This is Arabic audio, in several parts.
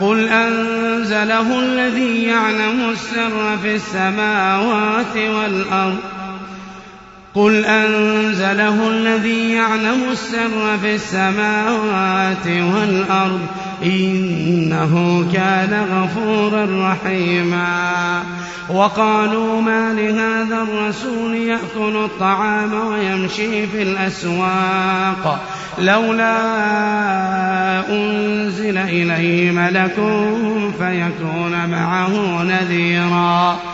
قل أنزله الذي يعلم السر في السماوات والأرض قل أنزله الذي يعلم السر في السماوات والأرض إنه كان غفورا رحيما. وقالوا ما لهذا الرسول يأكل الطعام ويمشي في الأسواق لولا أنزل إليه ملك فيكون معه نذيرا.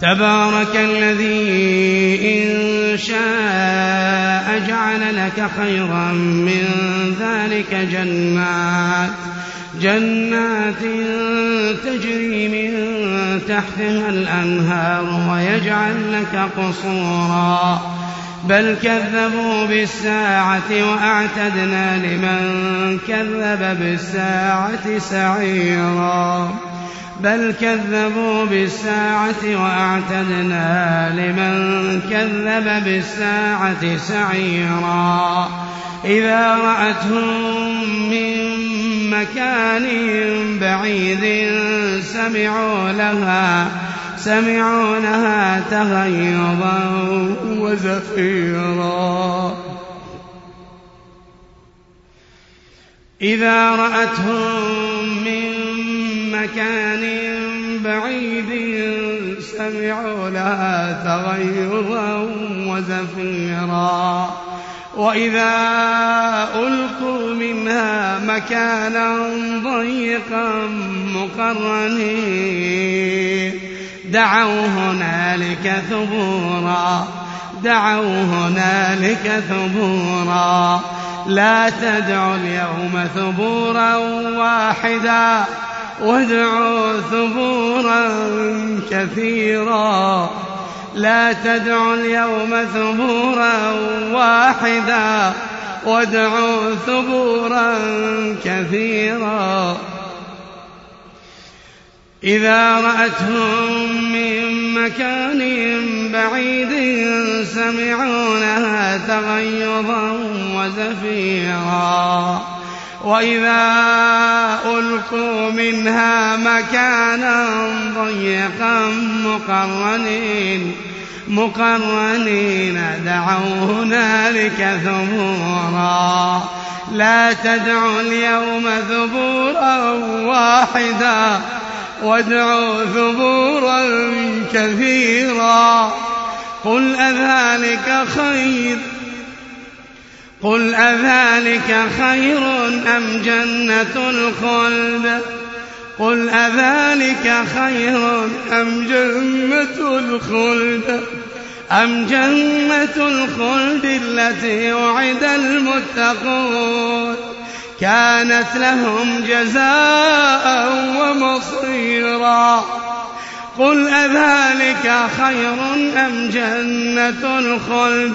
تبارك الذي إن شاء جعل لك خيرا من ذلك جنات جنات تجري من تحتها الأنهار ويجعل لك قصورا. بل كذبوا بالساعة وأعتدنا لمن كذب بالساعة سعيرا. بل كذبوا بالساعة وأعتدنا لمن كذب بالساعة سعيرا. إذا رأتهم من مكان بعيد سمعوا لها سمعوا لها تغيظا وزفيرا. إذا رأتهم من مكان بعيد سمعوا لها تغيظا وزفيرا. وإذا ألقوا منها مكانا ضيقا مقرنين. دعوا هنالك ثبورا. دعوا هنالك ثبورا. لا تدعوا اليوم ثبورا واحدا. وادعوا ثبورا كثيرا. لا تدعوا اليوم ثبورا واحدا. وادعوا ثبورا كثيرا. إذا رأتهم من مكان بعيد سمعونها تغيظا وزفيرا. وإذا ألقوا منها مكانا ضيقا مقرنين مقرنين دعوا هنالك ثبورا. لا تدعوا اليوم ثبورا واحدا وادعوا ثبورا كثيرا. قل أذلك خير قل أذلك خير أم جنة الخلد قل أذلك خير أم جنة الخلد أم جنة الخلد التي وعد المتقون؟ كانت لهم جزاء ومصيرا. قل أذلك خير أم جنة الخلد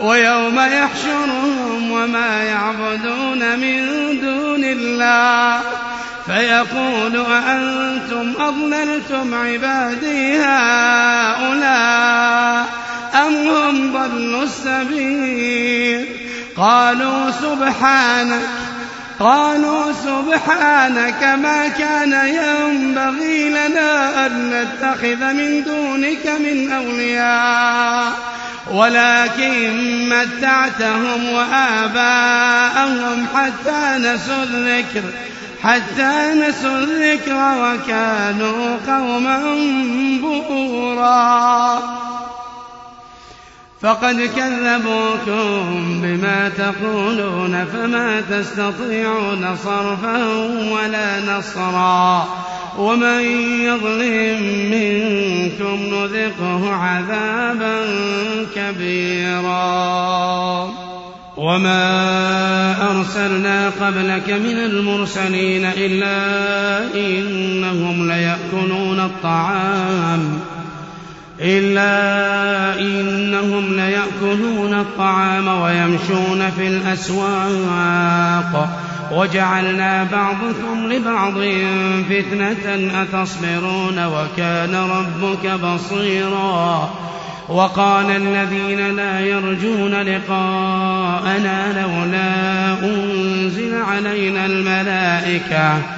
ويوم يحشرهم وما يعبدون من دون الله. فيقول أأنتم أضللتم عبادي هؤلاء أم هم ضلوا السبيل؟ قالوا سبحانك قالوا سبحانك ما كان ينبغي لنا أن نتخذ من دونك من أولياء. ولكن متعتهم وآباءهم حتى نسوا الذكر حتى نسوا الذكر وكانوا قوما بورا. فقد كذبوكم بما تقولون فما تستطيعون صرفا ولا نصرا ومن يظلم منكم نذقه عذابا كبيرا وما أرسلنا قبلك من المرسلين إلا إنهم ليأكلون الطعام إلا إنهم ليأكلون الطعام ويمشون في الأسواق. وجعلنا بعضكم لبعض فتنة أتصبرون وكان ربك بصيرا. وقال الذين لا يرجون لقاءنا لولا أنزل علينا الملائكة.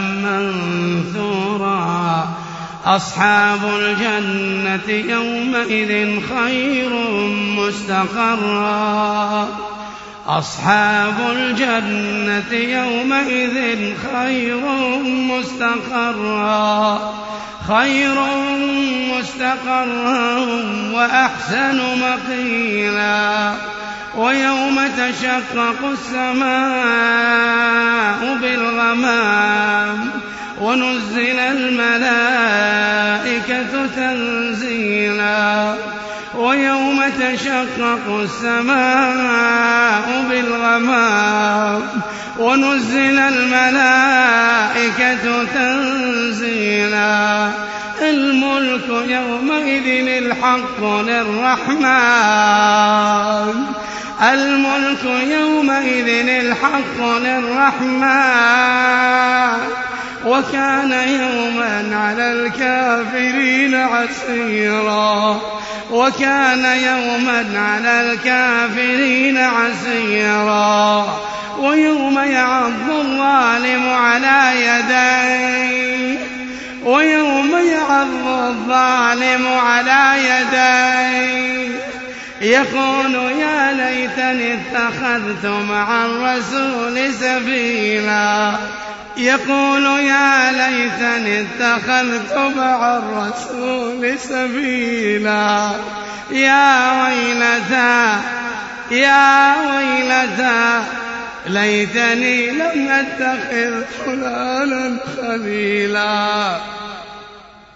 أصحاب الجنة يومئذ خير مستقرا. أصحاب الجنة يومئذ خير مستقرا. خير مستقرا وأحسن مقيلا. ويوم تشقق السماء بالغمام. ونزل الملائكة تنزيلا. ويوم تشقق السماء بالغمام. ونزل الملائكة تنزيلا. الملك يومئذ الحق للرحمن. الملك يومئذ الحق للرحمن. وكان يوما على الكافرين عسيرا. وكان يوما على الكافرين عسيرا. ويوم يعض الظالم على يديه. ويوم يعض الظالم على يديه. يقول يا ليتني اتخذت مع الرسول سبيلا. يقول يا ليتني اتخذت مع الرسول سبيلا. يا ويلتى يا ويلتى ليتني لم أتخذ فلانا خليلا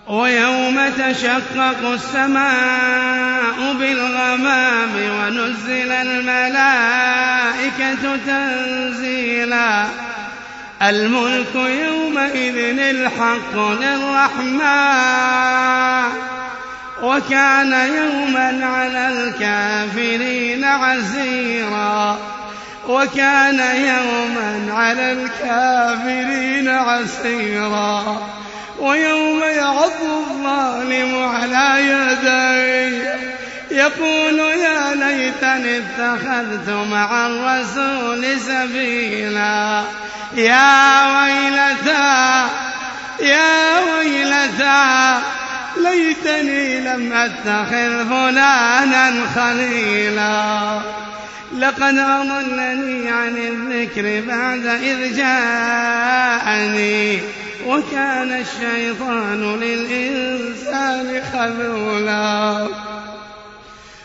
ويوم تشقق السماء بالغمام ونزل الملائكة تنزيلا. الملك يومئذ الحق للرحمن. وكان يوما على الكافرين عسيرا. وكان يوما على الكافرين عسيرا. ويوم يعض الظالم يقول يا ليتني اتخذت مع الرسول سبيلا. يا ويلتى يا ويلتى ليتني لم أتخذ فلانا خليلا. لقد أضلني عن الذكر بعد إذ جاءني وكان الشيطان للإنسان خذولا.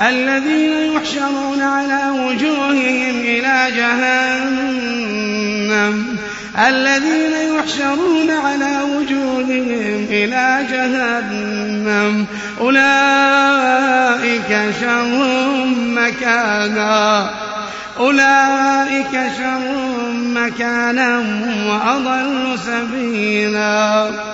الذين يحشرون على وجوههم إلى جهنم. الذين يحشرون على وجوههم إلى جهنم. أولئك شر مكانا. أولئك شر مكانا وأضل سبيلا.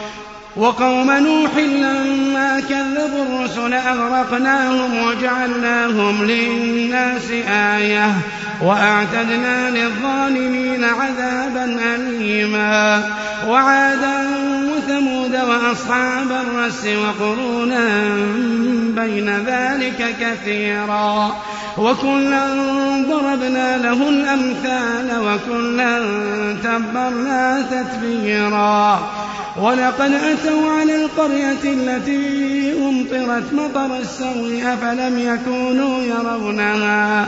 وقوم نوح لما كذبوا الرسل أغرقناهم وجعلناهم للناس آية وأعتدنا للظالمين عذابا أليما. وعادا وثمود وأصحاب الرس وقرونا بين ذلك كثيرا. وكلا ضربنا له الأمثال وكلا تبرنا تتبيرا. ولقد أتوا على القرية التي أمطرت مطر السوء أفلم يكونوا يرونها.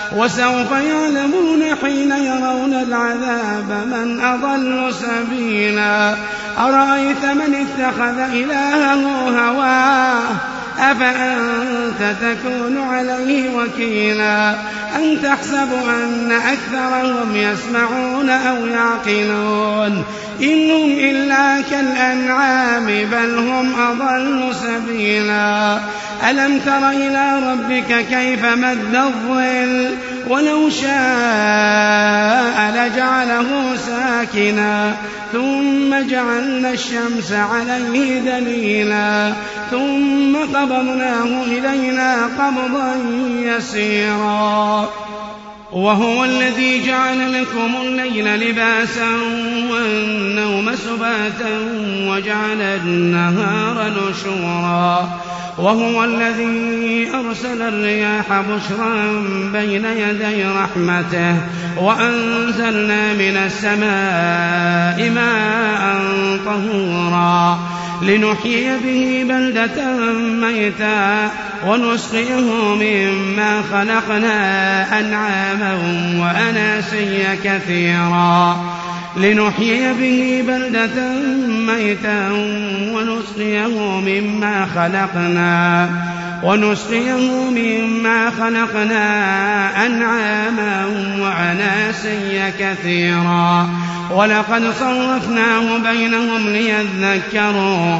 وسوف يعلمون حين يرون العذاب من أضل سبيلا. أرأيت من اتخذ إلهه هواه؟ أفأنت تكون عليه وكيلا؟ أم تحسب أن أكثرهم يسمعون أو يعقلون. إنهم إلا كالأنعام بل هم أضل سبيلا. ألم تر إلى ربك كيف مد الظل؟ ولو شاء لجعله ساكنا ثم جعلنا الشمس عليه دليلا ثم قبضناه إلينا قبضا يسيرا. وهو الذي جعل لكم الليل لباسا والنوم سباتا وجعل النهار نشورا. وهو الذي أرسل الرياح بشرا بين يدي رحمته وأنزلنا من السماء ماء طهورا لنحيي به بلدة ميتا ونسقيه مما خلقنا أنعاما وأناسيا كثيرا. لنحيي به بلدة ميتا ونسقيه مما خلقنا ونسقيه مما خلقنا أنعاما وعناسيا كثيرا. ولقد صرفناه بينهم ليذكروا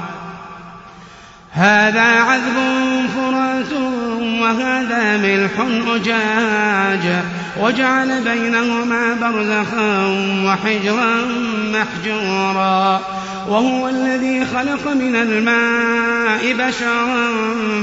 هذا عذب فرات وهذا ملح أجاج وجعل بينهما برزخا وحجرا محجورا وهو الذي خلق من الماء بشرا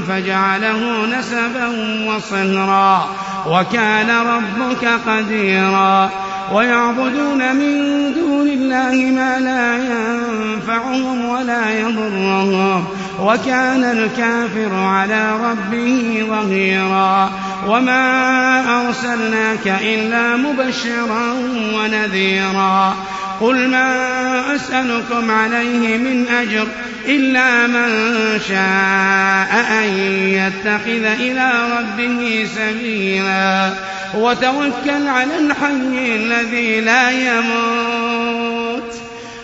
فجعله نسبا وصهرا وكان ربك قديرا ويعبدون من دون الله ما لا ينفعهم ولا يضرهم وكان الكافر على ربه ظهيرا وما أرسلناك إلا مبشرا ونذيرا قل ما أسألكم عليه من أجر إلا من شاء أن يتخذ إلى ربه سبيلا وتوكل على الحي الذي لا يموت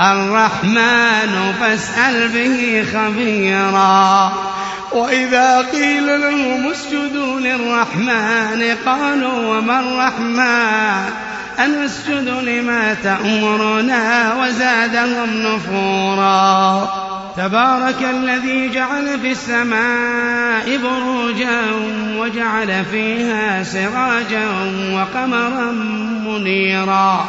الرحمن فاسأل به خبيرا. وإذا قيل لهم اسجدوا للرحمن قالوا وما الرحمن؟ أنسجد لما تأمرنا وزادهم نفورا. تبارك الذي جعل في السماء بروجا وجعل فيها سراجا وقمرا منيرا.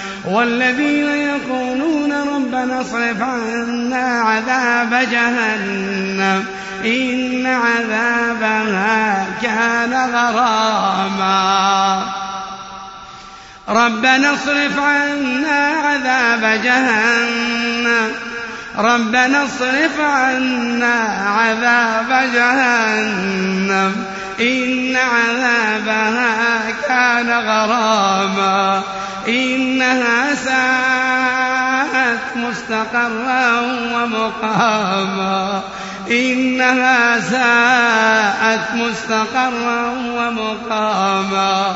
والذين يقولون ربنا اصرف عنا عذاب جهنم إن عذابها كان غراما. ربنا اصرف عنا عذاب جهنم. ربنا اصرف عنا عذاب جهنم. إن عذابها كان غراما. إنها ساءت مستقرا ومقاما. إنها ساءت مستقرا ومقاما.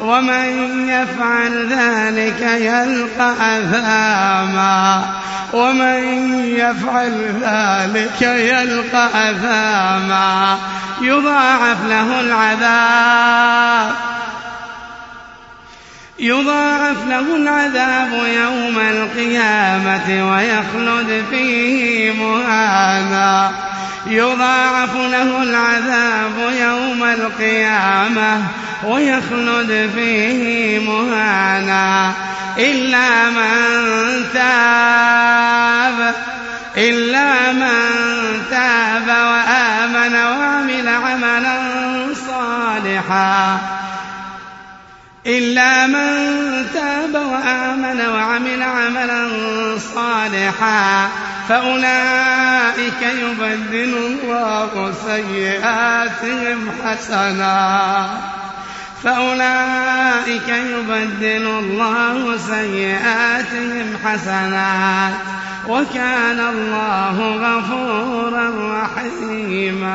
ومن يفعل ذلك يلقى أثاما. ومن يفعل ذلك يلقى أثاما. يضاعف له العذاب. يضاعف له العذاب يوم القيامة ويخلد فيه مهانا. يضاعف له العذاب يوم القيامة ويخلد فيه مهانا إلا من تاب إلا من تاب وآمن وعمل عملا صالحا. إلا من تاب وآمن وعمل عملا صالحا. فأولئك يبدل الله سيئاتهم حسنات فأولئك يبدل الله سيئاتهم حسنات وكان الله غفورا رحيما.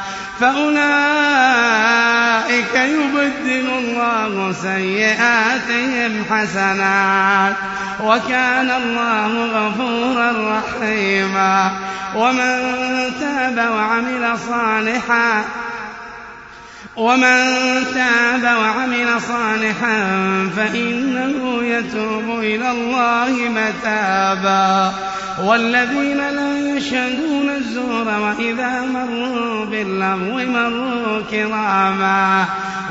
فأولئك يبدل الله سيئاتهم حسنات. وكان الله غفورا رحيما. ومن تاب وعمل صالحا ومن تاب وعمل صالحا فإنه يتوب إلى الله متابا. والذين لا يشهدون الزور وإذا مروا باللغو مروا كراما.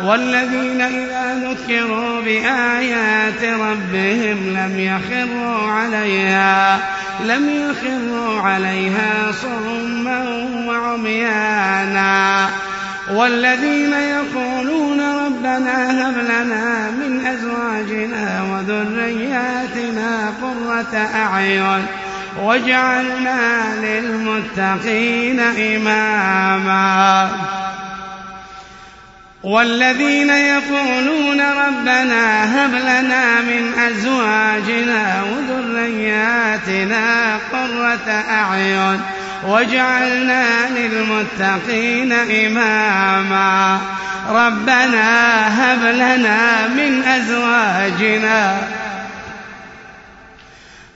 والذين إذا ذكروا بآيات ربهم لم يخروا عليها لم يخروا عليها صما وعميانا. والذين يقولون ربنا هب لنا من أزواجنا وذرياتنا قرة أعين واجعلنا للمتقين إماما. والذين يقولون ربنا هب لنا من أزواجنا وذرياتنا قرة أعين واجعلنا للمتقين إماما. ربنا هب لنا من أزواجنا.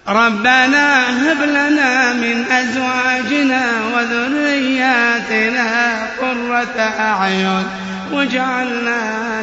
ربنا هب لنا من أزواجنا وذرياتنا قرة أعين. واجعلنا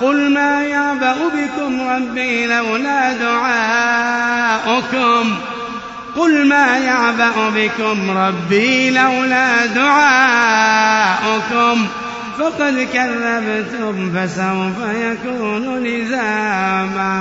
قل ما يعبأ بكم ربي لولا دعاؤكم. قل ما يعبأ بكم ربي لولا دعاؤكم. فقد كذبتم فسوف يكون لزاما.